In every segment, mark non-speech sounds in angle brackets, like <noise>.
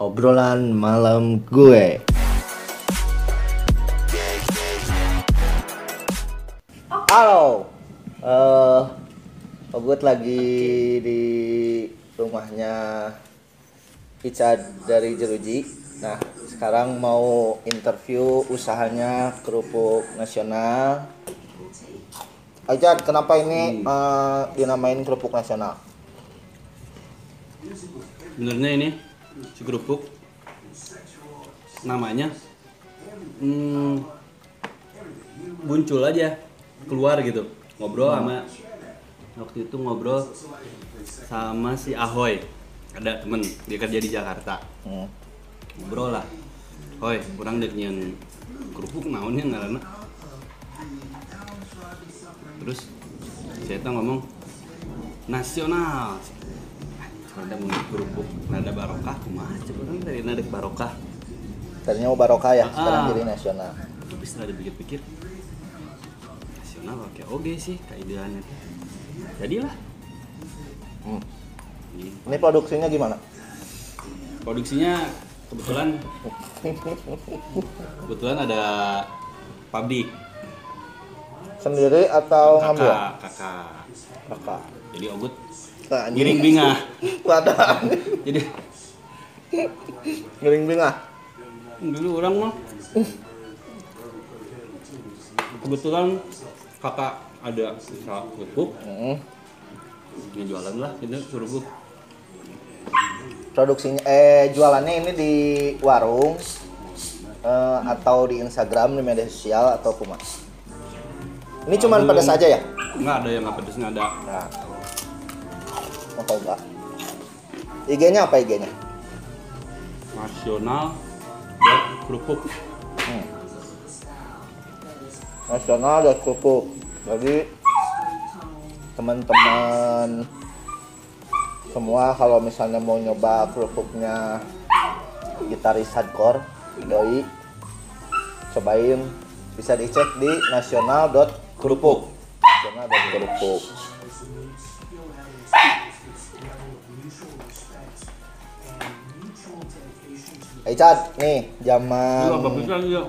obrolan malam gue. Halo, eh Ogut lagi di rumahnya Ica dari Jeruji. Nah, sekarang mau interview usahanya kerupuk nasional. Ica, kenapa ini eh, dinamain kerupuk nasional? Sebenarnya ini si kerupuk. Namanya hmm, muncul aja keluar gitu. Ngobrol sama waktu itu ngobrol sama si Ahoy. Ada temen dia kerja di Jakarta. Hmm. ngobrol lah. Hoy kurang dek nyen kerupuk naonnya ngaranna terus saya ngomong nasional ada mau kerupuk nada barokah kumaha coba kan dari nada barokah Tadinya mau barokah ya, sekarang Ah. jadi nasional. tapi setelah dipikir-pikir nasional oke oke sih kaideannya jadilah Hmm. ini produksinya gimana? produksinya kebetulan <laughs> kebetulan ada pabrik Sendiri atau ngambil? kakak kakak Kakak. jadi ogut. Giring bingah <laughs> Wadah. jadi Giring bingah. dulu orang mah kebetulan kakak ada usaha kerupuk Hmm. yang jualan lah gitu kerupuk Produksinya eh jualannya ini di warung eh, atau di Instagram di media sosial atau kumaha? Ini cuman pedas aja ya? nggak ada yang nggak pedes nggak ada Nah. Mau coba. IG-nya apa IG-nya? nasional buat kerupuk Hmm. Nasional dan kerupuk. Jadi teman-teman semua kalau misalnya mau nyoba kerupuknya gitaris hardcore doi cobain bisa dicek di nasional.kerupuk nasional.kerupuk Eh Cad, nih zaman Itu apa bisa ya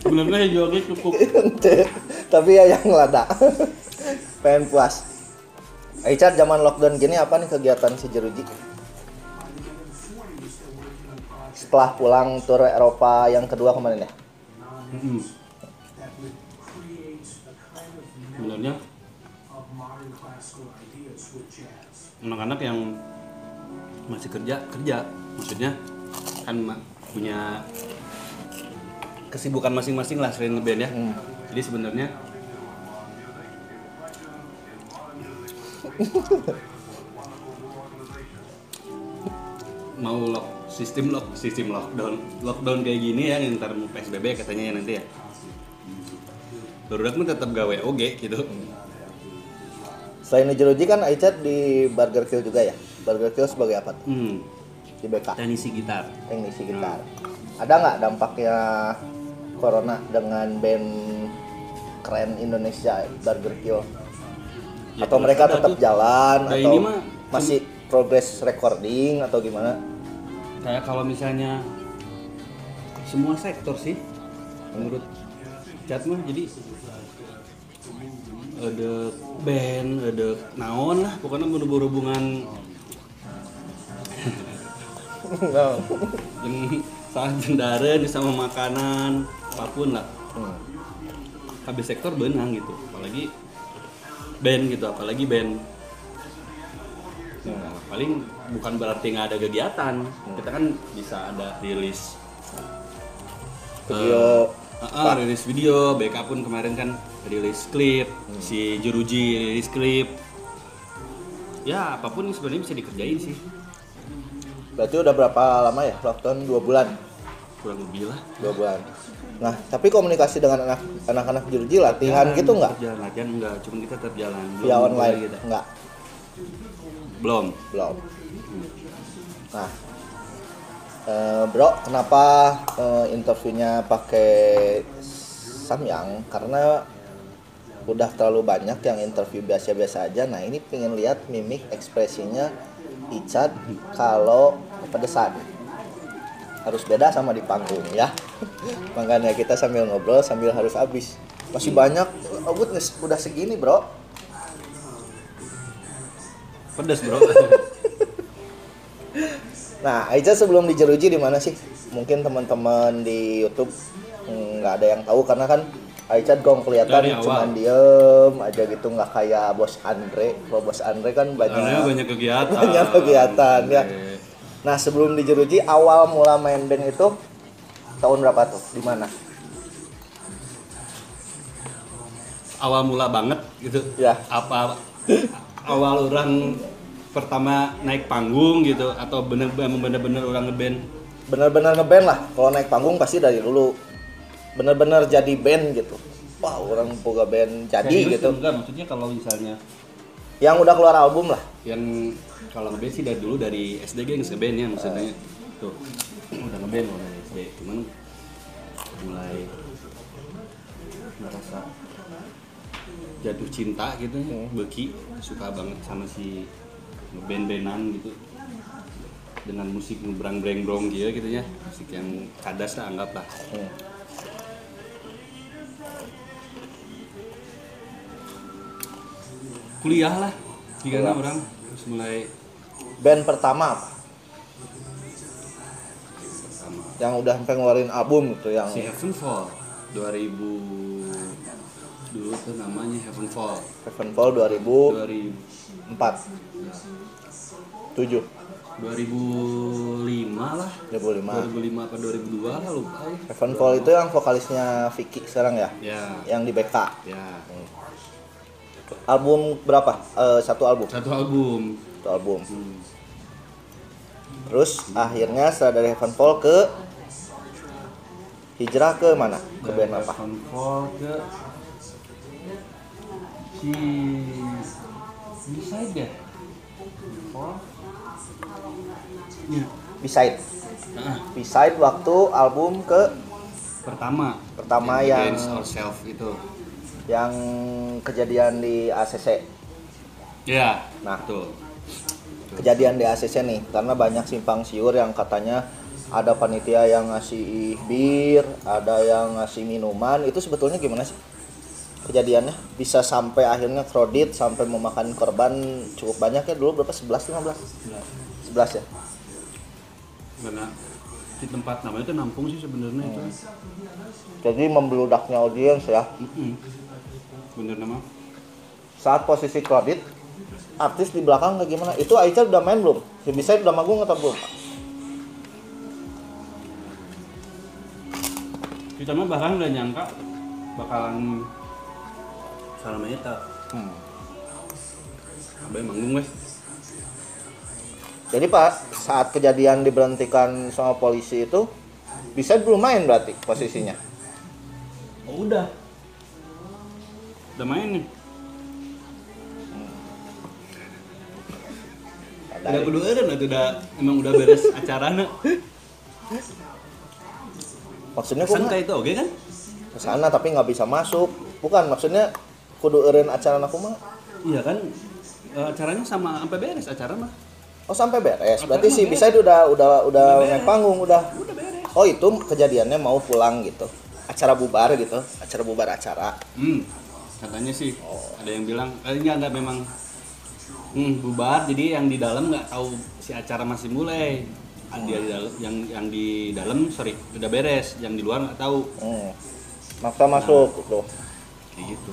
sebenarnya jualnya kerupuk tapi ya yang lada. <laughs> Pengen puas. Aicat zaman lockdown gini apa nih kegiatan si Jeruji? Setelah pulang tur Eropa yang kedua kemarin ya? Sebenarnya anak-anak yang masih kerja kerja. Maksudnya kan punya kesibukan masing-masing lah selain ngeband ya. Hmm. jadi sebenarnya mau lock sistem lock sistem lockdown. Lockdown kayak gini ya yang ntar mau psbb katanya ya nanti ya. Barudak mah tetap gawe oge gitu. Selain di Jeruji kan Aicat di Burger Kill juga ya? Burger Kill sebagai apa tuh? hmm, di BK teknisi gitar. Teknisi gitar. Ada nggak dampaknya corona dengan band keren Indonesia Burger Kill Ya, atau mereka tetap tuh. jalan Nah, atau ini mah masih progress recording atau gimana? Kayak kalau misalnya semua sektor sih menurut chat mah jadi ada band ada naon lah pokoknya berhubungan yang salah jendara sama makanan apa pun lah. Hmm. habis sektor benang gitu apalagi band gitu apalagi band. Nah, paling bukan berarti nggak ada kegiatan. Kita kan bisa ada rilis video. Ah, ah, rilis video, BK pun kemarin kan rilis klip, si Jeruji rilis klip. Ya, apa pun sebenarnya bisa dikerjain sih. Berarti udah berapa lama ya? Lockdown dua bulan? Kurang lebih lah. dua bulan. Nah tapi komunikasi dengan anak anak-anak Jeruji latihan gitu nggak? Jalan. Latihan enggak, cuma kita tetap jalan. via Belum online gitu. nggak? Belum. belum. Nah eh, bro kenapa eh, interviewnya pakai Samyang? Karena udah terlalu banyak yang interview biasa-biasa aja. Nah ini pengen lihat mimik ekspresinya Icat kalau kepedesan. Harus beda sama di panggung ya. Makanya kita sambil ngobrol sambil harus habis. Masih banyak oh, nges- udah segini bro. Pedas bro. <laughs> Nah Aiza sebelum dijeruji di mana sih? Mungkin teman-teman di YouTube mm, nggak ada yang tahu karena kan Aiza gong kelihatan cuman diem aja gitu nggak kayak bos Andre kalau bos Andre kan banyak karena banyak kegiatan <laughs> Banyak kegiatan, ya. Oke. Nah sebelum dijeruji awal mula main band itu tahun berapa tuh? Di mana? awal mula banget gitu Ya. apa awal orang pertama naik panggung gitu atau bener emang bener-bener orang ngeband Bener-bener ngeband lah. Kalau naik panggung pasti dari dulu. Bener-bener jadi band gitu. Wah orang boga band jadi Serius gitu. enggak maksudnya kalau misalnya Yang udah keluar album lah. yang kalau ngeband sih dari dulu dari SD gengs ngeband ya maksudnya tuh udah ngeband dari SD cuman mulai ngerasa jatuh cinta gitu ya Hmm. beki suka banget sama si ngeband-bandan gitu dengan musik ngebrang breng brong gitu gitu ya musik yang kadas lah anggap lah Hmm. Kuliah lah jika orang mulai Band pertama apa? sama Yang udah sampai ngeluarin album gitu yang si Heavenfall 2000 dulu tuh namanya Heavenfall Heavenfall 2004 2000 7 2005 lah. 2005 2005 apa 2002 lah lupa ya. Heavenfall itu yang vokalisnya Vicky sekarang ya? Ya. Yang di BK ya album berapa? Eh, satu album? Satu album. Satu album. Hmm. terus akhirnya setelah dari Heavenfall ke hijrah ke mana? Ke Dari band apa? Heavenfall ke si Heavenfall ya? Beside. Nah, Beside waktu album ke pertama. Pertama yang- Against Ourselves itu yang kejadian di ACC ya Nah. tuh kejadian di ACC nih karena banyak simpang siur yang katanya ada panitia yang ngasih bir ada yang ngasih minuman. Itu sebetulnya gimana sih kejadiannya? Bisa sampai akhirnya kredit sampai memakan korban cukup banyak ya? Dulu berapa? 11 15 11 ya? Karena di tempat namanya itu nampung sih sebenarnya itu. Jadi membeludaknya audiens ya? Mm-mm. Bener nama? Saat posisi kredit artis di belakang kayak gimana itu Aicha udah main belum? Si bisa udah manggung atau belum? Kita mah bahkan nggak nyangka bakalan salah kita Hmm. abah manggung wes. Jadi Pak, saat kejadian diberhentikan sama polisi itu bisa belum main berarti posisinya. oh udah udah main nih udah kudu eureun atuh udah emang udah beres <laughs> acarana Maksudnya kok santai itu oke kan ke sana tapi nggak bisa masuk. Bukan maksudnya kudu eureun acara aku mah. iya kan Eh, acaranya sama sampai beres acara mah Oh sampai beres. Berarti mah si beres. bisa udah udah udah Udah naik panggung udah. udah beres Oh itu kejadiannya mau pulang gitu. Acara bubar gitu. Acara bubar acara. Hmm, katanya sih ada yang bilang eh, enggak enggak memang hmm, bubar jadi yang di dalam nggak tahu si acara masih mulai Ah, dia di dalam yang yang di dalam sorry udah beres yang di luar nggak tahu Hmm. Maksa masuk tuh. kayak gitu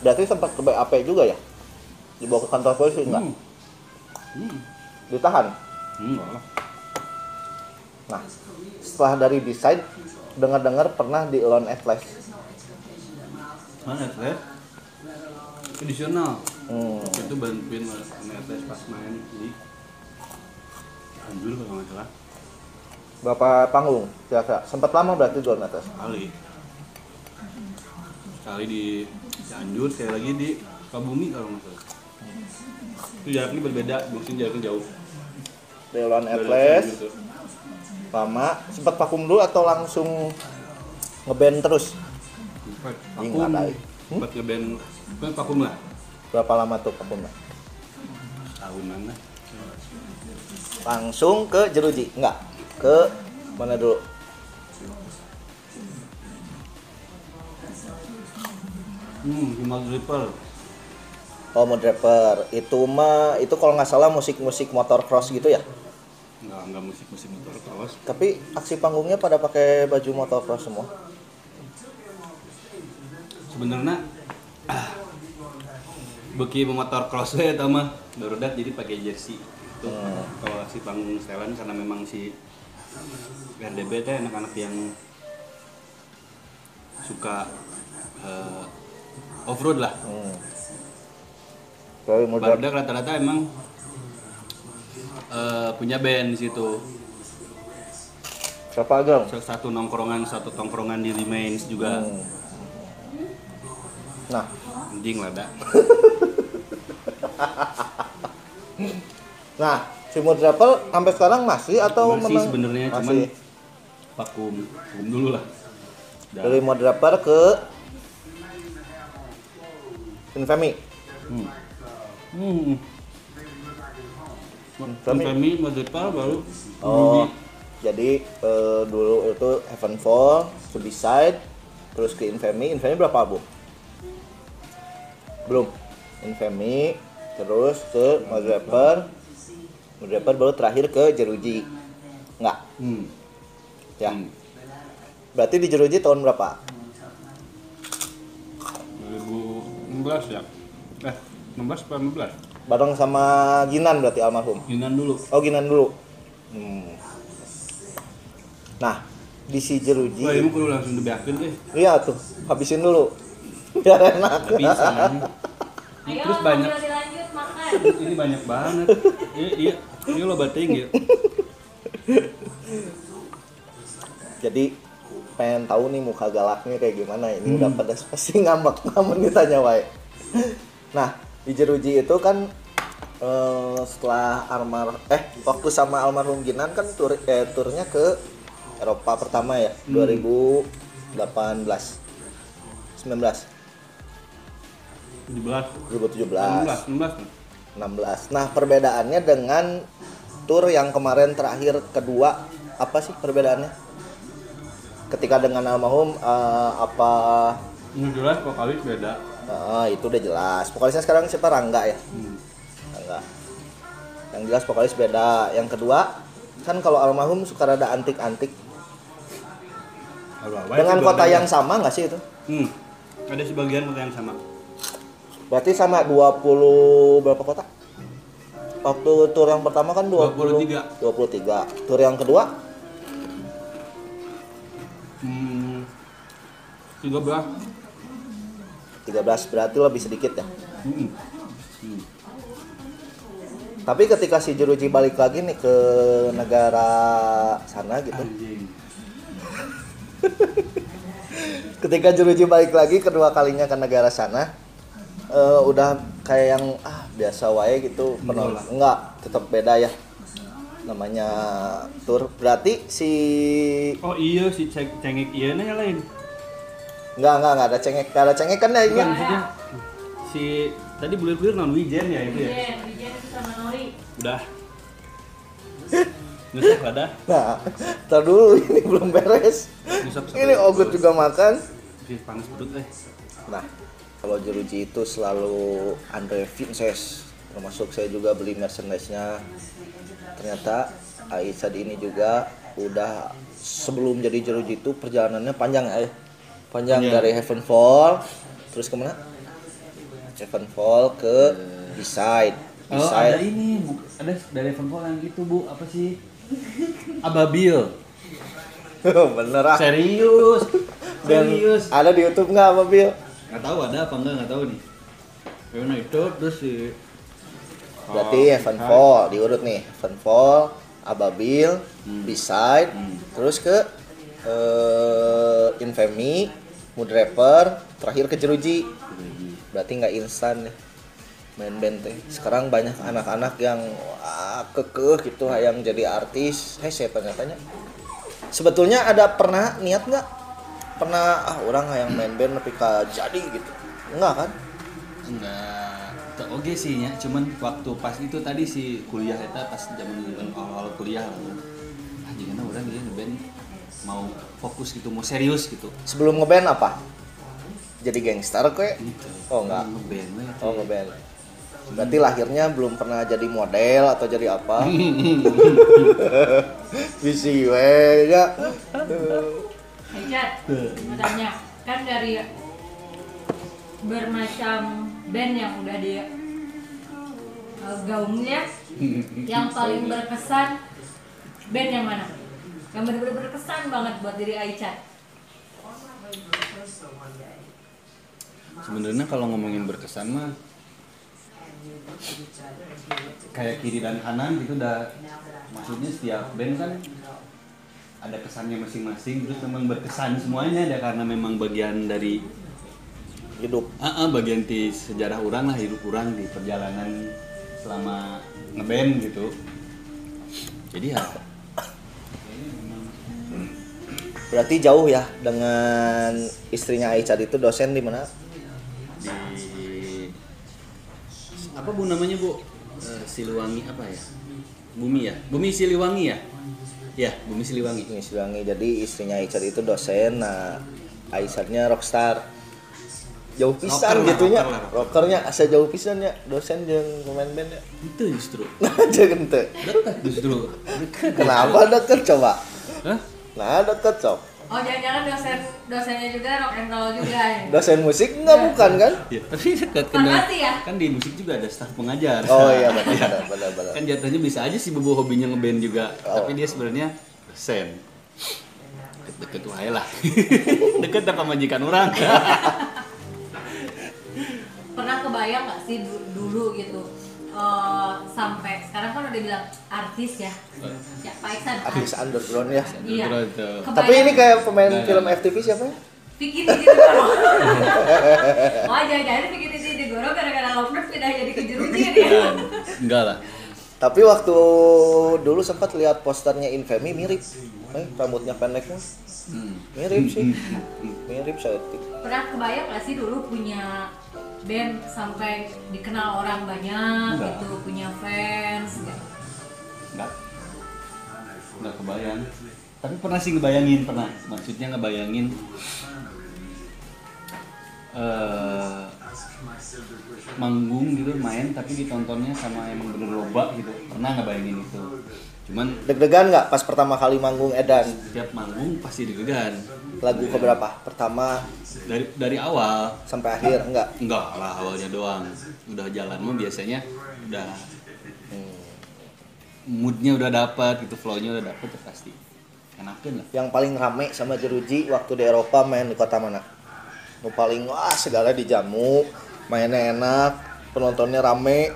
Berarti sempat ke BAP juga ya? Dibawa ke kantor polisi enggak? hmm. Hmm. Ditahan. Hmm. Nah, setelah dari decide dengar-dengar pernah di Elon Atlas. mana Atlet? Hmm. Waktu itu bantuin Atlet pas main di Anjur kalau nggak salah Berapa panggung? Kira-kira sempat lama berarti di Elon Atlas. sekali sekali di Cianjur sekali lagi di Kabumi kalau nggak salah itu jaraknya berbeda mungkin jaraknya jauh Dari Atlas lama sempat vakum dulu atau langsung ngeband terus? Sempat vakum. Hmm? sempat ngeband kan vakum lah? Berapa lama tuh vakumnya? tahunan lah. Langsung ke jeruji. Enggak ke mana dulu? Hmm, Himal Dripper. oh mau driver. Itu mah itu kalau nggak salah musik musik motor cross gitu ya? Enggak, enggak musik-musik motor cross. tapi aksi panggungnya pada pakai baju motor cross semua? Sebenarnya beki motor cross ya tau mah barudak jadi pakai jersey. Itu Hmm. kalau si panggung setelan karena memang si RDB teh anak-anak yang suka eh, off-road lah. hmm. Barudak rata-rata emang eh, punya band di situ. siapa Agam? Satu nongkrongan, satu tongkrongan di Remains juga. Hmm. Nah, Anjing lah dah. <laughs> nah mood driver sampai sekarang masih atau Masih sebenarnya cuman vakum, vakum dulu lah. Dari mood driver ke Infamy. Hmm. Hmm. Kami Madepar baru Oh, jadi eh, dulu itu Heavenfall, To Decide, terus ke Infamy. Infamy berapa album? Belum. Infamy, terus ke Mud Rapper. Mud Rapper baru terakhir ke Jeruji. Enggak, Hmm. ya. Hmm. Berarti di Jeruji tahun berapa? 2016 ya. Eh, 16 apa 15? Bareng sama Ginan berarti almarhum. Yunan dulu. Oh, Ginan dulu. Hmm. Nah, di si Jeruji. Wah, ini kudu langsung dibeakeun teh. Iya tuh, habisin dulu. Biar enak. Nggak bisa. Ini Ayo, terus banyak. dilanjut makan. Ini banyak banget. Iya, iya. Ini lo bating ya. Jadi pengen tahu nih muka galaknya kayak gimana. Ini udah pada pasti ngambek <laughs> namun ditanya wae. Nah, di Jeruji itu kan eh, setelah Armar eh waktu sama almarhum Ginan kan tur eh, turnya ke Eropa pertama ya, 2018. 19 17. 2017 16, 16. 16. Nah, perbedaannya dengan tour yang kemarin terakhir kedua apa sih perbedaannya? Ketika dengan almarhum eh, apa Ini jelas vokalis beda. Ah, itu udah jelas. Vokalisnya sekarang siapa Rangga ya? Hmm. Rangga. Yang jelas vokalis beda. Yang kedua, kan kalau almarhum suka rada antik-antik. Dengan kota yang sama nggak sih itu? Hmm. Ada sebagian kota yang sama. Berarti sama 20 berapa kota? Waktu tour yang pertama kan 20 23. 23. Tour yang kedua Hmm. 13. 13 berarti lebih sedikit ya. Hmm. Hmm. Tapi ketika si Jeruji balik lagi nih ke negara sana gitu. <laughs> Ketika Jeruji balik lagi kedua kalinya ke negara sana eh, udah kayak yang ah biasa wae gitu pernah enggak tetap beda ya namanya tour berarti si Oh iya si ceng cengek iya nya lain. enggak enggak enggak ada cengek enggak ada cengek kan ya ini maksudnya si tadi bulir-bulir non wijen ya itu ya. Wijen, Wijen itu sama Nori. Udah. Nusuk ada. nah tar dulu <laughs> ini belum beres Nusuk ini Ogut juga makan panas perut eh. Nah, kalau Jeruji itu selalu Andre Vinces, termasuk saya juga beli merchandise-nya. Ternyata Aisyah ini juga udah sebelum jadi Jeruji itu perjalanannya panjang ya. Panjang Panjang. dari Heavenfall terus ke mana? Heavenfall ke Beside. Oh ada Beside. ini bu, ada dari Evanpol yang gitu bu apa sih? Ababil. <laughs> Bener ah. Serius. Dan Serius. ada di YouTube nggak apa Bil? Nggak tahu ada apa enggak nggak tahu nih. Karena itu terus si Berarti Oh, Heavenfall diurut nih. Heavenfall, Ababil, Hmm. Beside, Hmm. terus ke eh, Infamy, Mood Rapper, terakhir ke Jeruji. Berarti nggak instan ya main band teh. Sekarang banyak anak-anak yang kekeh gitu yang jadi artis. Hei saya tanya-tanya. Sebetulnya ada pernah niat nggak? Pernah ah orang yang main band tapi ka jadi gitu. Enggak kan? enggak Tak oke sih ya, cuman waktu pas itu tadi si kuliah eta pas zaman awal-awal kuliah lah. Ah jangan orang dia ngeband mau fokus gitu, mau serius gitu. Sebelum ngeband apa? Jadi gangster kue? Gitu. Oh enggak. Ngeband. Oh ngeband. Berarti lahirnya belum pernah jadi model atau jadi apa? <laughs> <laughs> Bisi we ya. <laughs> Cat, mau tanya, kan dari bermacam band yang udah di uh, gaungnya, <laughs> yang paling berkesan band yang mana? Yang bener-bener berkesan banget buat diri Aicat. Sebenarnya kalau ngomongin berkesan mah kayak kiri dan kanan gitu udah maksudnya setiap band kan ada kesannya masing-masing terus memang berkesan semuanya ada karena memang bagian dari Hidup. ah ah, bagian di sejarah orang lah hidup orang di perjalanan selama ngeband gitu. Jadi ya Berarti jauh ya dengan istrinya Aisyah itu dosen di mana? di apa bu namanya bu? Eh, Siliwangi apa ya? Bumi ya? Bumi Siliwangi ya ya Bumi Siliwangi Ini Siliwangi. Jadi istrinya Aisyah itu dosen, nah Aisyahnya rockstar. Jauh pisan Rocker lah, gitunya. rocker. Rockernya asa jauh pisan ya dosen jeung pemain band ya. itu justru <laughs> Jangan teu. dekat justru Kenapa deket coba? Hah? Nah deket cok. Oh jangan-jangan dosen dosennya juga rock and roll juga ya? Dosen musik enggak bukan kan? ya tapi dekat kan ya? kan di musik juga ada staf pengajar Oh iya benar benar benar benar. kan jatuhnya bisa aja sih bobo hobinya ngeband juga Oh. tapi dia sebenarnya dosen deket wae lah <laughs> deket apa majikan orang Pernah kebayang nggak sih du- dulu gitu eh, sampai sekarang kan udah bilang artis ya? Ya Pak Iksan. Artis underground ya. Iya. Kebayang Tapi ini kayak pemain Nah, film nah. FTV siapa ya? Bikin di. Wah jangan-jangan bikin di Digoro gara-gara Lovebird pindah jadi ke jeruji dia. Ya, enggak lah Tapi waktu dulu sempat lihat posternya Infamy mirip. Eh, rambutnya pendeknya Hmm. mirip sih. <laughs> Mirip saya. Pernah kebayang nggak sih dulu punya band sampai dikenal orang banyak Enggak. gitu, punya fans gitu. Enggak. Enggak kebayang. Tapi pernah sih ngebayangin, pernah. Maksudnya ngebayangin eh manggung gitu, main tapi ditontonnya sama emang bener loba gitu. Pernah ngebayangin itu. Cuman Deg-degan nggak pas pertama kali manggung Edan? setiap manggung pasti deg-degan. Lagu keberapa? Pertama Dari dari awal sampai akhir enggak? enggak lah awalnya doang. Udah jalan mah biasanya udah Hmm. moodnya udah dapat gitu, flow-nya udah dapet ya pasti. Enakin lah. Yang paling rame sama Jeruji waktu di Eropa main di kota mana? Nu paling wah segala dijamu, mainnya enak, penontonnya rame,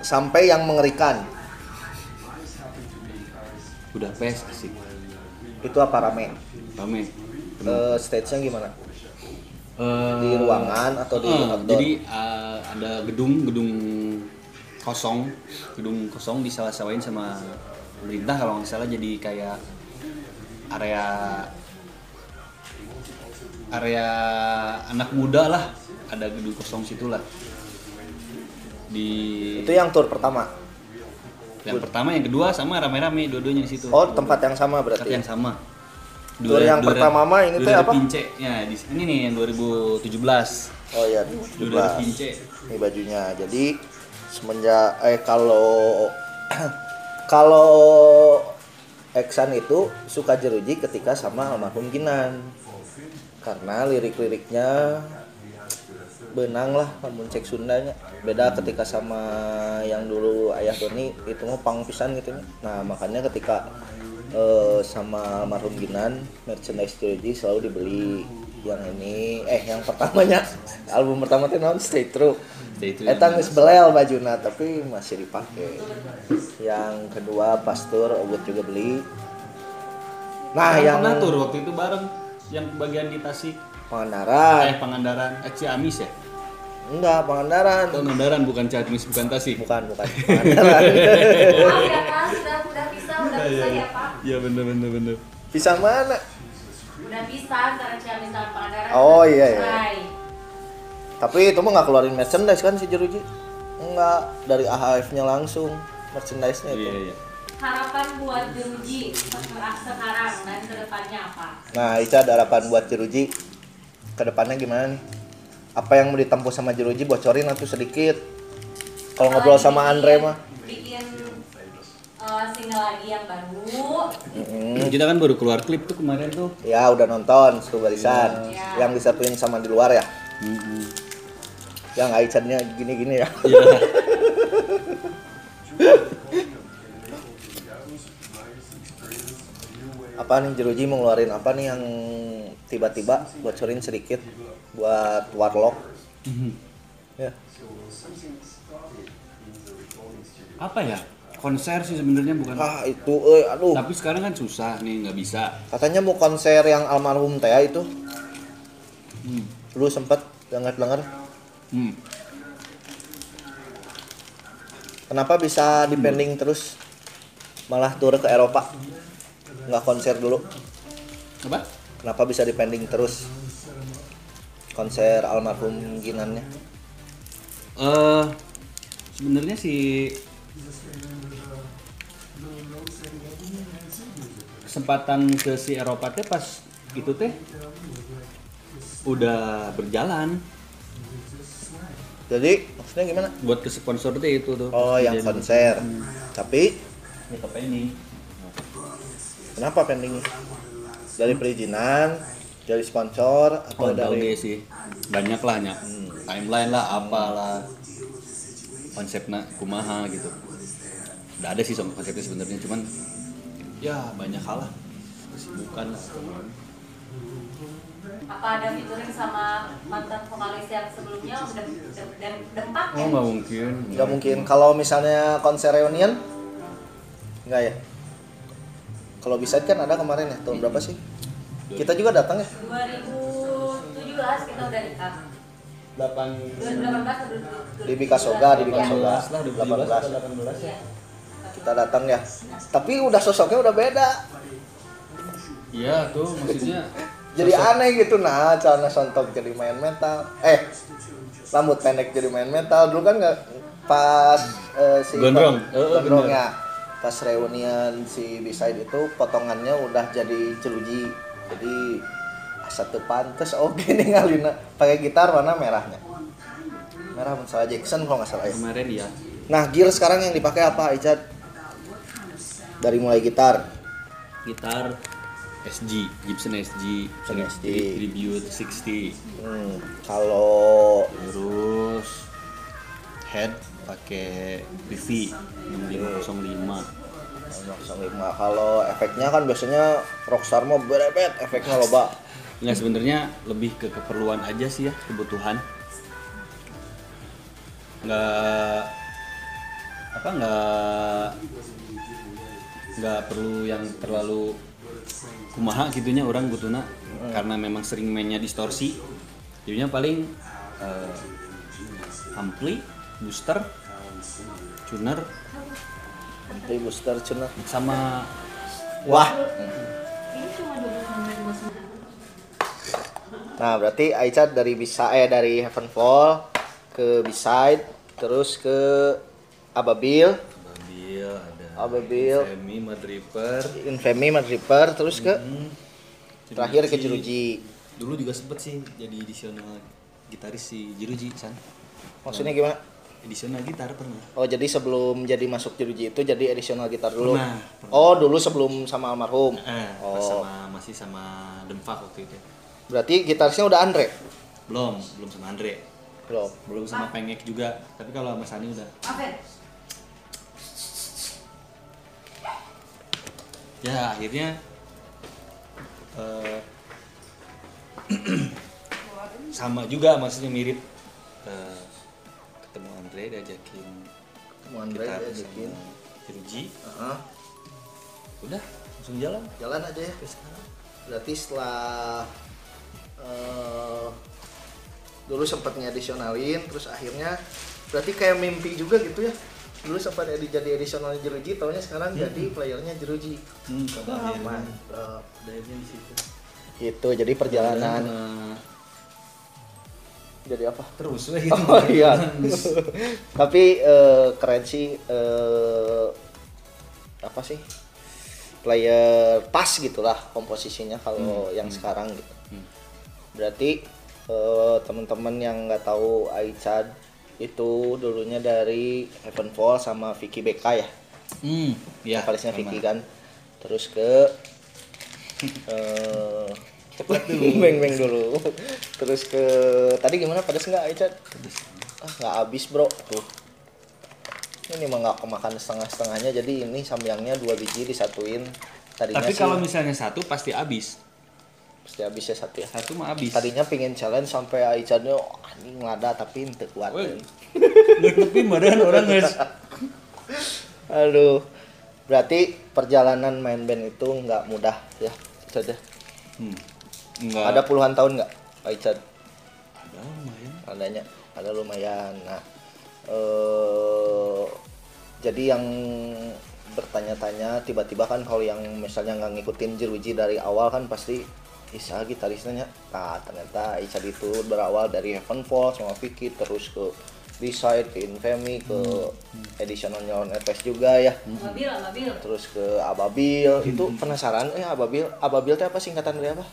sampai yang mengerikan. Udah pes asik. Itu apa rame? Rame. Eh, stage-nya gimana? Eh, Di ruangan atau di eh, outdoor? jadi eh, ada gedung gedung kosong gedung kosong disalah-salahin sama pemerintah kalau nggak salah jadi kayak area area anak muda lah ada gedung kosong situ lah di Itu yang tour pertama. Yang pertama yang kedua sama rame-rame dua-duanya di situ Oh, tempat yang sama Tempat berarti. yang sama Tour yang pertama mah ini Dura apa? Pince ya di ini nih yang 2017 Oh iya, Dura 2017. Pince Ini bajunya. Jadi semenjak eh kalau <clears throat> kalau Eksan itu suka jeruji ketika sama almarhum Ginan. Karena lirik-liriknya benang lah namun cek Sundanya beda ketika sama yang dulu ayah Doni itu mah pang pisan gitu nya. nah makanya ketika eh, sama almarhum Ginan merchandise jeruji selalu dibeli yang ini eh yang pertamanya <laughs> album pertama teh naon Stay True Stay True Eta yang- geus belel bajuna tapi masih dipakai. Yang kedua Pastur Ogut juga beli. Nah, Kan yang pernah tur waktu itu bareng yang bagian di Tasik Pangandaran. eh Pangandaran eh Ciamis ya Enggak, Pangandaran. Pangandaran bukan Ciamis bukan Tasik Bukan, bukan. <laughs> Pangandaran. Maaf ya Pak, sudah udah bisa, udah bisa ya Pak. iya bener bener bener Pisang mana? Udah bisa antara Ciamis sama Pangandaran. Oh, iya, iya. Tapi itu mah nggak keluarin merchandise kan si Jeruji. Enggak, dari AHF-nya langsung merchandise-nya itu. Iya iya. Harapan buat Jeruji sekarang dan ke depannya apa? Nah, Ica ada harapan buat Jeruji ke depannya gimana nih? Apa yang mau ditempuh sama Jeruji bocorin atau sedikit? Kalau ngobrol sama Andre mah. Bikin uh, single lagi yang baru. Mm-mm. Kita kan baru keluar klip tuh kemarin tuh. Ya udah nonton satu barisan Iya. yang disatuin sama di luar ya. Mm-mm. Yang Aican-nya gini-gini ya. Iya. <laughs> Apa nih Jeruji mau ngeluarin apa nih yang tiba-tiba bocorin sedikit buat Warlock? Ya. Apa ya? Konser sih sebenarnya bukan. Ah itu, eh, aduh. Tapi sekarang kan susah nih nggak bisa. Katanya mau konser yang almarhum Tea itu. Hmm. Lu sempet dengar-dengar Hmm. kenapa bisa dipending terus malah tur ke Eropa nggak konser dulu Apa? kenapa bisa dipending terus konser almarhum Ginannya? Eh sebenarnya sih kesempatan ke si Eropa teh pas itu teh udah berjalan. Jadi maksudnya gimana? Buat ke sponsor teh itu tuh. oh yang konser. Tapi? Ya ke pending. kenapa pending dari perizinan dari sponsor atau Oh, dari dari sih. Banyak lah nya timeline lah apalah. Konsepnya kumaha gitu. Udah ada sih song konsepnya sebenarnya cuman ya banyak hal lah. Kesibukan lah Apa ada featuring sama mantan vokalis yang sebelumnya udah dan dempak oh ya? nggak mungkin. Nggak mungkin. Kalau misalnya konser reunion nggak ya? Kalau bisa kan ada kemarin ya? Tahun berapa sih kita juga datang ya? 2017 kita udah nikah. delapan. 2018 atau di Bika Soga di Bika Soga lah 2017 atau 18 Iya. kita datang ya. Tapi udah sosoknya udah beda. Iya tuh maksudnya jadi aneh gitu. Nah celana sontok jadi main metal. Eh rambut pendek jadi main metal. Dulu kan nggak pas eh, si Gondrong. Eh, eh, gondrong bener. ya. Pas reunian si Beside itu potongannya udah jadi jeruji jadi satu pantes oke <laughs> nih ngalina pakai gitar warna merahnya. Merah masalah Jackson kalau nggak salah ya. Kemarin ya nah gear sekarang yang dipakai apa Icat? Dari mulai gitar. Gitar SG Gibson SG Gibson SG. Tribute 60 hmm, kalau terus head pakai PV 6505 lima kalau efeknya kan biasanya Rockstar mau berebet efeknya loba Nggak sebenarnya lebih ke keperluan aja sih ya kebutuhan. Nggak apa nggak nggak perlu yang terlalu kumaha gitunya orang butuhna karena memang sering mainnya distorsi. Jadinya paling eh, ampli booster tuner di booster cina sama wah. Ini cuma 20 menit bos. nah berarti Aicha dari bisa eh dari Heavenfall ke Beside terus ke Ababil. Ababil ada Ababil. Femi Madriper Infamy Mad Reaper terus ke terakhir ke Jeruji dulu juga sempet sih jadi edisional gitaris si Jeruji san. Maksudnya gimana edisional gitar pernah. Oh jadi sebelum jadi masuk Jeruji itu jadi additional gitar dulu? Pernah, pernah. oh dulu sebelum sama almarhum? Eh, oh pas sama masih sama Dempak waktu itu. Berarti gitarisnya udah Andre? Belum belum sama Andre. Belum. Belum sama Pengek juga tapi kalau sama Sani udah. Apa? ya akhirnya eh, <clears throat> sama juga maksudnya mirip. Eh, ketemu Andre diajakin Ketemu Andre gitar diajakin. Jeruji Heeh. udah langsung jalan. Jalan aja ya. Berarti setelah eh, dulu sempat ngedisionalin terus akhirnya berarti kayak mimpi juga gitu ya? Dulu sempat edi jadi edisional jeruji taunya sekarang jadi playernya jeruji. Hmm, mantap. akhirnya di situ. Gitu jadi perjalanan. Eh, jadi apa terus weh gitu Oh iya. <laughs> Tapi eh, keren sih eh, apa sih? Player pas gitulah komposisinya kalau yang sekarang gitu. Berarti eh, teman-teman yang nggak tahu Aichad itu dulunya dari Heavenfall sama Vicky BK ya. hmm ya Vokalisnya. Vicky kan. Terus ke <laughs> eh Cepet <laughs> dulu. beng beng dulu. Terus ke tadi gimana pedas nggak Aichad? Ah nggak habis bro tuh. Ini mah nggak kemakan setengah setengahnya jadi ini samyangnya dua biji disatuin. Tadinya tapi sih kalau misalnya satu pasti habis pasti habis ya satu ya. satu mah habis Tadinya pengen challenge sampai Aichadnya oh, anjing ngelada tapi ente kuat. <laughs> Tapi badan orang guys <laughs> Aduh. Berarti perjalanan main band itu nggak mudah ya. Saja. hmm. Enggak. Ada puluhan tahun nggak Aichad? ada lumayan. Adanya ada lumayan. Nah eh jadi yang bertanya-tanya tiba-tiba kan kalau yang misalnya nggak ngikutin Jeruji dari awal kan pasti Isa gitarisnya nah ternyata Isa itu berawal dari Heavenfall sama Vicky terus ke Decide ke Infamy ke Editional Neon Epes juga ya. Ababil, ababil. terus ke Ababil. Itu penasaran eh Ababil Ababil itu apa singkatan dari apa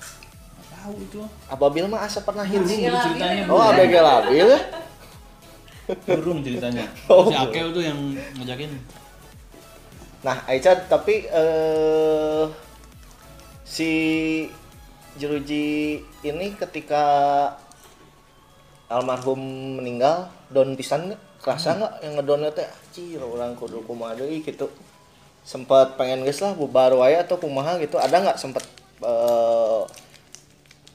tahu itu. Ababil mah asa pernah hits Ababil. ceritanya oh ABG Labil ya burung ceritanya. <laughs> Oh, si Akeo tuh yang ngajakin. Nah, Aicha tapi eh si Jeruji ini ketika almarhum meninggal don pisan nggak? kerasa nggak yang ngedonnya teh? Anjir orang kudu kumaha deui gitu. Sempat pengen geus lah bubar wae atau kumaha gitu. Ada nggak sempat eh,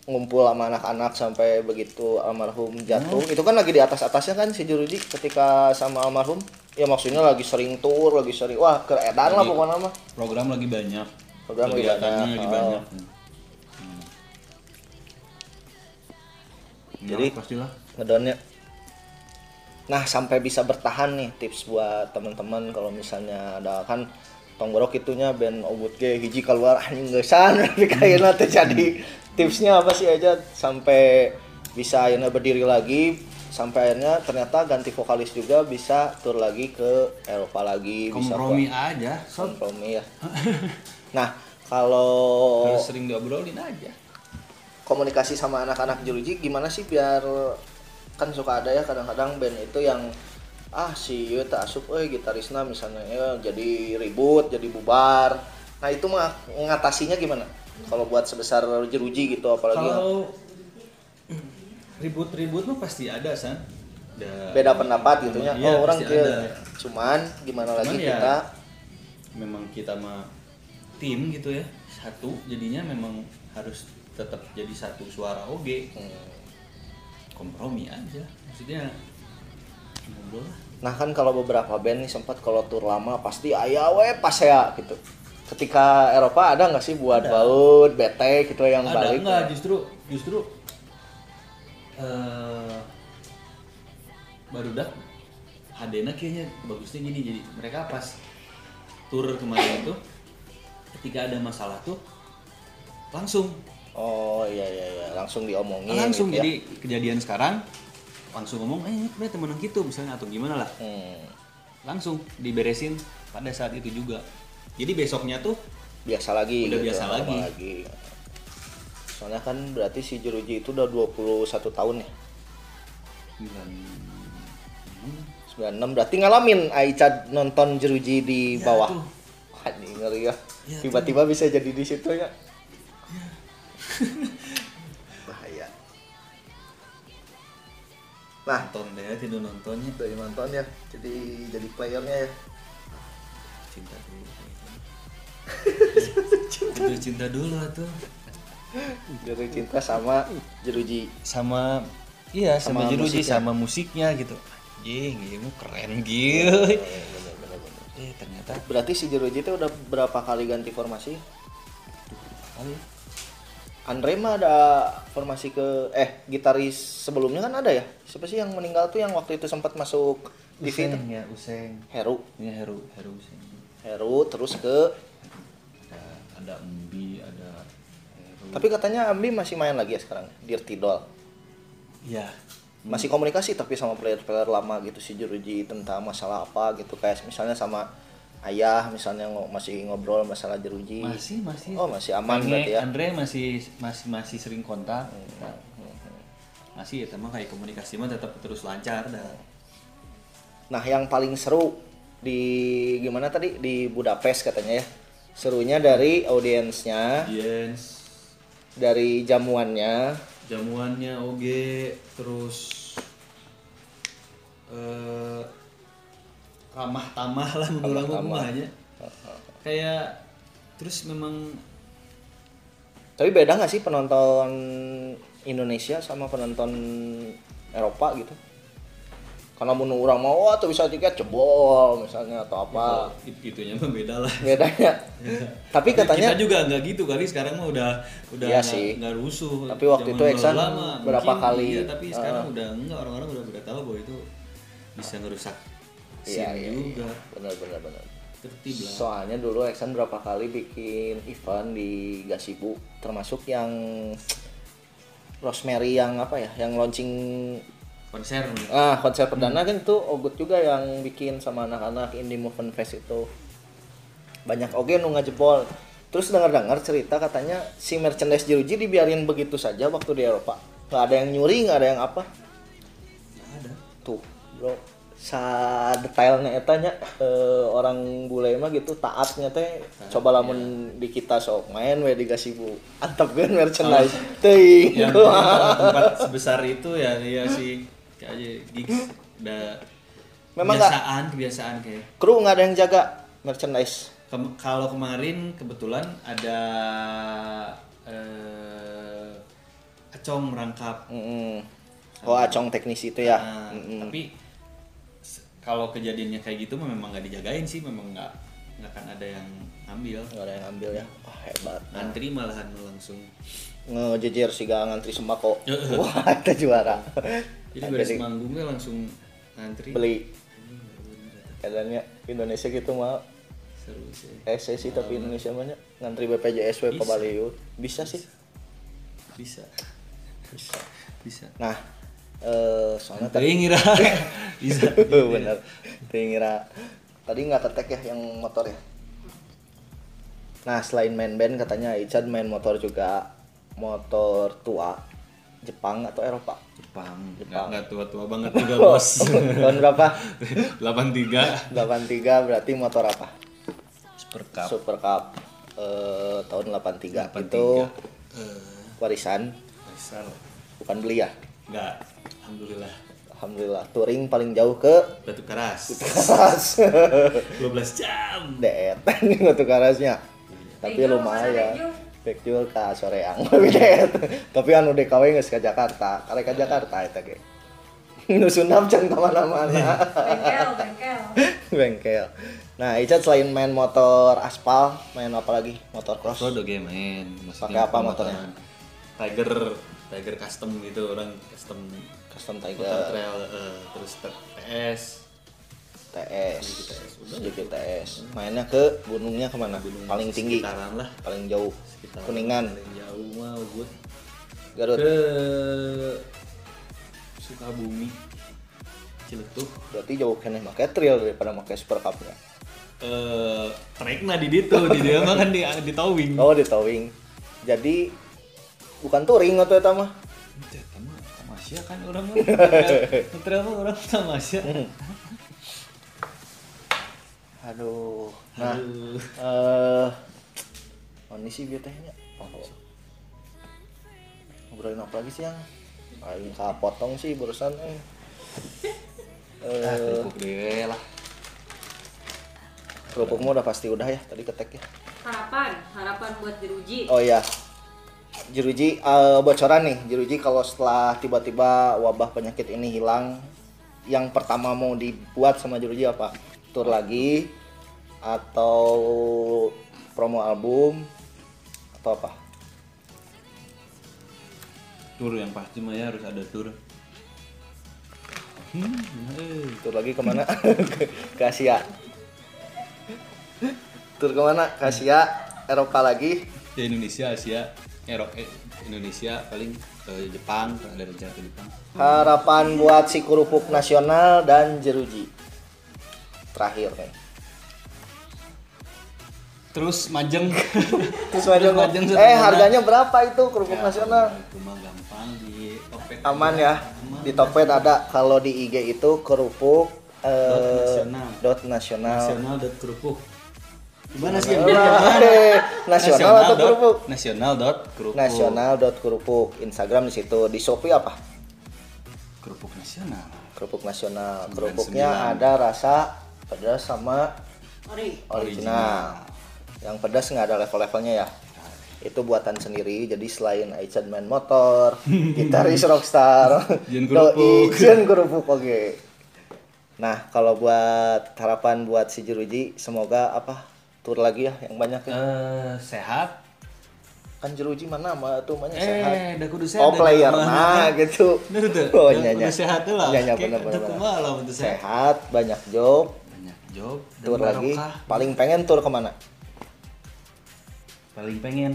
ngumpul sama anak-anak sampai begitu almarhum jatuh. Itu kan lagi di atas atasnya kan si Jeruji ketika sama almarhum. Ya maksudnya lagi sering tour lagi sering wah keredan lah pokoknya mah. program lagi banyak. Program lagi banyak, lagi oh. banyak. Hmm. Jadi- Ya, pastilah. Ngedonnya nah sampai bisa bertahan nih tips buat teman-teman kalau misalnya ada kan tonggorok itunya band obut ge hiji keluar anjing geusan <laughs> tapi kayaknya teh jadi tipsnya apa sih aja sampai bisa akhirnya berdiri lagi sampai akhirnya ternyata ganti vokalis juga bisa tur lagi ke Eropa lagi bisa kompromi buat- aja sob. kompromi ya. <laughs> Nah kalau harus sering diobrolin aja. komunikasi sama anak-anak jeruji gimana sih biar kan suka ada ya kadang-kadang band itu yang ah si ieu tak asup euy gitarisna misalnya ya jadi ribut jadi bubar. Nah itu mah ngatasinya gimana kalau buat sebesar jeruji gitu apalagi kalau ribut-ribut mah pasti ada san. Da- beda pendapat gitu Iya, oh orang ada. cuman gimana lagi Cuman ya, kita? memang kita mah tim gitu ya satu. Jadinya memang harus tetap jadi satu suara oge. Hmm, kompromi aja. Maksudnya ngobrol lah. Nah kan kalau beberapa band nih sempat kalau tur lama pasti ayah we pas ya gitu. Ketika Eropa ada nggak sih buat Ada. baut, bete gitu yang ada balik? enggak justru justru eh baru dah Hadena kayaknya bagusnya gini jadi mereka pas tur kemarin itu ketika ada masalah tuh langsung Oh iya iya iya langsung diomongin. langsung gitu ya. jadi kejadian sekarang langsung ngomong eh ini temen gitu misalnya atau gimana lah Hmm, langsung diberesin pada saat itu juga jadi besoknya tuh biasa lagi. Udah gitu, biasa normal lagi. Soalnya kan berarti si Jeruji itu udah 21 tahun ya. 96 berarti ngalamin Aicha nonton Jeruji di Ya, bawah. tuh. Ini ngeri ya. Ya, Tiba-tiba bisa jadi di situ ya. Bahaya. Nah, nonton deh tidak nontonnya dari nonton ya jadi jadi playernya ya cinta dulu. <laughs> Udah cinta dulu tuh. Dari cinta sama jeruji. Sama iya Sama sama, jeruji musiknya. sama musiknya gitu. Anjing ini keren gitu eh ternyata. Berarti si jeruji itu udah berapa kali ganti formasi? Kali. Andre mah ada formasi ke eh gitaris sebelumnya kan ada ya? Siapa sih yang meninggal tuh yang waktu itu sempat masuk TV itu Useng ya Useng. Heru. Ini Heru Heru Useng Heru terus ke ada Embi ada Heru tapi katanya Ambi masih main lagi ya sekarang Dirty Doll ya masih komunikasi tapi sama player-player lama gitu si Jeruji tentang masalah apa gitu kayak misalnya sama ayah misalnya masih ngobrol masalah Jeruji Masih masih. oh masih aman Andre, berarti ya Andre masih masih masih sering kontak. Nah, masih ya teman kayak komunikasi mah tetap terus lancar dah. nah yang paling seru di gimana tadi? Di Budapest katanya ya. Serunya dari audiensnya. Yes. dari jamuannya. Jamuannya oge terus eh ramah tamah lah menurut aku aja. kayak terus memang tapi beda nggak sih penonton Indonesia sama penonton Eropa gitu karena mau orang mau wah tuh bisa tiket jebol misalnya atau apa. It- itunya mah beda lah. Bedanya. <laughs> Tapi katanya kita juga nggak gitu kali sekarang mah udah udah Iya nggak- rusuh. Tapi waktu Zaman itu Eksan berapa mungkin kali, iya, tapi sekarang eh. udah enggak orang-orang udah udah tahu bahwa itu bisa ngerusak iya scene iya. juga. Benar benar benar. Tertib lah. Soalnya dulu Exxon berapa kali bikin event di Gasibu termasuk yang Rosemary yang apa ya yang launching konser. Ah konser perdana kan itu Ogut juga yang bikin sama anak-anak Indie Movement Fest itu. Banyak oge nu ngajebol. Terus dengar-dengar cerita katanya si merchandise Jeruji dibiarin begitu saja waktu di Eropa. Nggak ada yang nyuri nggak ada yang apa. Nggak ada. Tuh bro. Sa detailnya etanya eh, orang bule mah gitu taatnya teh coba lamun di kita sok main we di Gasibu antep kan merchandise teuing. Yang <laughs> tempat sebesar itu ya ya si kayak aja gigs udah Memang nggak- kebiasaan kebiasaan kayak. Kru nggak ada yang jaga merchandise? Kem- kalau kemarin kebetulan ada eh acong merangkap. Mm-mm. oh acong teknis itu ya? Nah, Mm-mm. tapi s- kalau kejadiannya kayak gitu memang nggak dijagain sih memang nggak nggak akan ada yang ngambil. Nggak ada yang ambil ya? Wah hebat. Antri malahan langsung ngejejer sih gak ngantri sembako. <laughs> Wah itu juara. Jadi beres manggungnya langsung ngantri. Beli. Keadaannya Indonesia gitu mah seru sih. ESE sih tapi Indonesia mah nya. ngantri BPJS we Bisa. pabaliut bisa sih. Bisa. <laughs> Bisa. Bisa. Nah eh soalnya tadi ngira. <laughs> Bisa. Bener. Tadi ngira. Tadi nggak ketek ya yang motor ya? Nah selain main band katanya Ican main motor juga motor tua Jepang atau Eropa? Jepang. Jepang. nggak tua-tua banget juga <laughs> bos. Tahun berapa? <laughs> 83 83 berarti motor apa? Super Cup. Super Cup eh, tahun 83. 83. itu Eh, warisan. Besar bukan beli ya? Nggak. Alhamdulillah. Alhamdulillah. Touring paling jauh ke? Batu keras keras 12 jam. Deet waktu <laughs> kerasnya tapi Bejo, lumayan Bekjul ke soreang. <laughs> Tapi deet tapi anu DKW nggak ke Jakarta. Karek ke Jakarta itu ge <laughs> nu Sundam can ke mana-mana. Bengkel bengkel. <laughs> Bengkel. Nah Icat selain main motor aspal main apa lagi? Motor cross? Road oke main. Pakai apa motornya? Tiger Tiger custom gitu orang custom custom motor Tiger trail eh, terus TS TS TS, udah. Suzuki TS mainnya ke gunungnya ke mana? Paling tinggi. sekitaran lah. Paling jauh. Sekitaran. Kuningan. Paling jauh mah good Garut. ke Sukabumi Ciletuh. Berarti jauh kene make trail daripada make super cup nya eh trekna di ditu di dia mah kan di di towing. Oh di towing. Jadi bukan touring atau eta mah? Teh, kamu tamasya kan orang mah. Ngetrail mah orang tamasya aduh. Nah Aduh. eh ini sih biar tehnya. Oh. ngobrolin apa lagi sih yang? Paling potong sih barusan eh. Eh. dewe lah. Kerupukmu udah pasti udah ya tadi ketek ya. Harapan harapan buat jeruji. Oh iya. Jeruji eh, bocoran nih, Jeruji kalau setelah tiba-tiba wabah penyakit ini hilang, yang pertama mau dibuat sama Jeruji apa? Tur lagi atau promo album atau apa? tur yang pasti mah ya harus ada tur hmm, eh. Tur lagi ke mana? ke, <laughs> ke Asia. Tur ke mana? Ke Asia, Eropa lagi. di Indonesia Asia Ero- eh, Indonesia paling ke Jepang ada rencana ke Jepang Harapan buat si kerupuk nasional dan jeruji. Terakhir nih. Terus majeng. <laughs> Terus aja kok. Majeng Eh harganya berapa itu kerupuk Ya, nasional? itu mah gampang di Tokped Aman ya. Aman. Di Tokped ada kalau di IG itu kerupuk eh, nasional. dot nasional. Nasional dot kerupuk. Gimana sih? Nasional <laughs> atau dot- kerupuk? Nasional dot kerupuk. Nasional dot kerupuk. Instagram di situ. Di Shopee apa? Kerupuk nasional. Kerupuk nasional. 99. Kerupuknya ada rasa pedas sama original. Yang pedas nggak ada level-levelnya ya. Itu buatan sendiri. Jadi selain Aichad main motor, <laughs> gitaris rockstar, doi, kerupuk. Jen kerupuk oke. Nah kalau buat harapan buat si Jeruji, semoga apa tur lagi ya yang banyak ya. Eh, sehat. Kan Jeruji mana mah tuh mahnya sehat. Eh, kudu sehat. Oh player, nah gitu. <laughs> Oh nyanya. sehat tuh lah. Nyanya lah untuk sehat. Sehat, banyak job, Banyak job tur lagi. Paling pengen tur ke mana? Paling pengen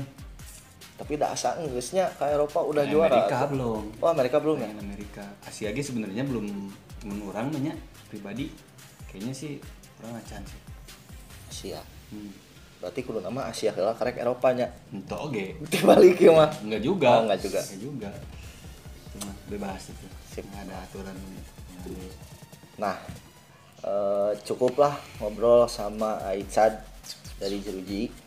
Tapi asa Inggrisnya ke Eropa udah Ke juara. Amerika belum. Oh Amerika belum ya? Pengen Amerika. Asia ge sebenarnya belum menurang banyak pribadi. Kayaknya sih kurang acan sih. Asia. Hmm. Berarti kudu nama Asia heula karek Eropanya. Ento oge. Dibalik ya mah. Enggak juga. Oh, enggak juga. Enggak juga. Cuma bebas itu. Sip. Nggak ada aturan. Nah, eh, cukuplah ngobrol sama Aichad dari Jeruji.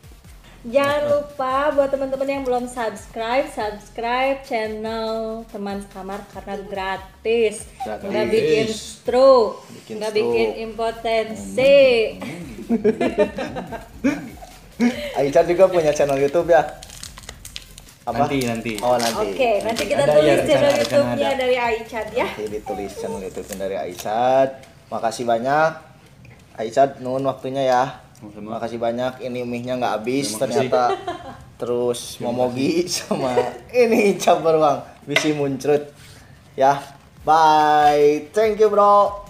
Jangan lupa buat teman-teman yang belum subscribe, subscribe channel teman sekamar karena gratis. Gratis. Nggak bikin stroke, Bikin nggak stroke. bikin impotensi. <laughs> Aichad juga punya channel YouTube ya? Apa? Nanti nanti. Oh nanti. Oke, nanti kita Ada ya, tulis rencana- channel YouTube-nya dari Aichad ya. Nanti ditulis channel YouTube dari Aichad. Makasih banyak. Aichad, nun waktunya ya. Sama-sama. Makasih banyak. Ini mie-nya nggak habis Terima kasih. ternyata. Terus momogi <laughs> sama ini cabar bang. Bisi muncrut. Ya. Bye. Thank you bro.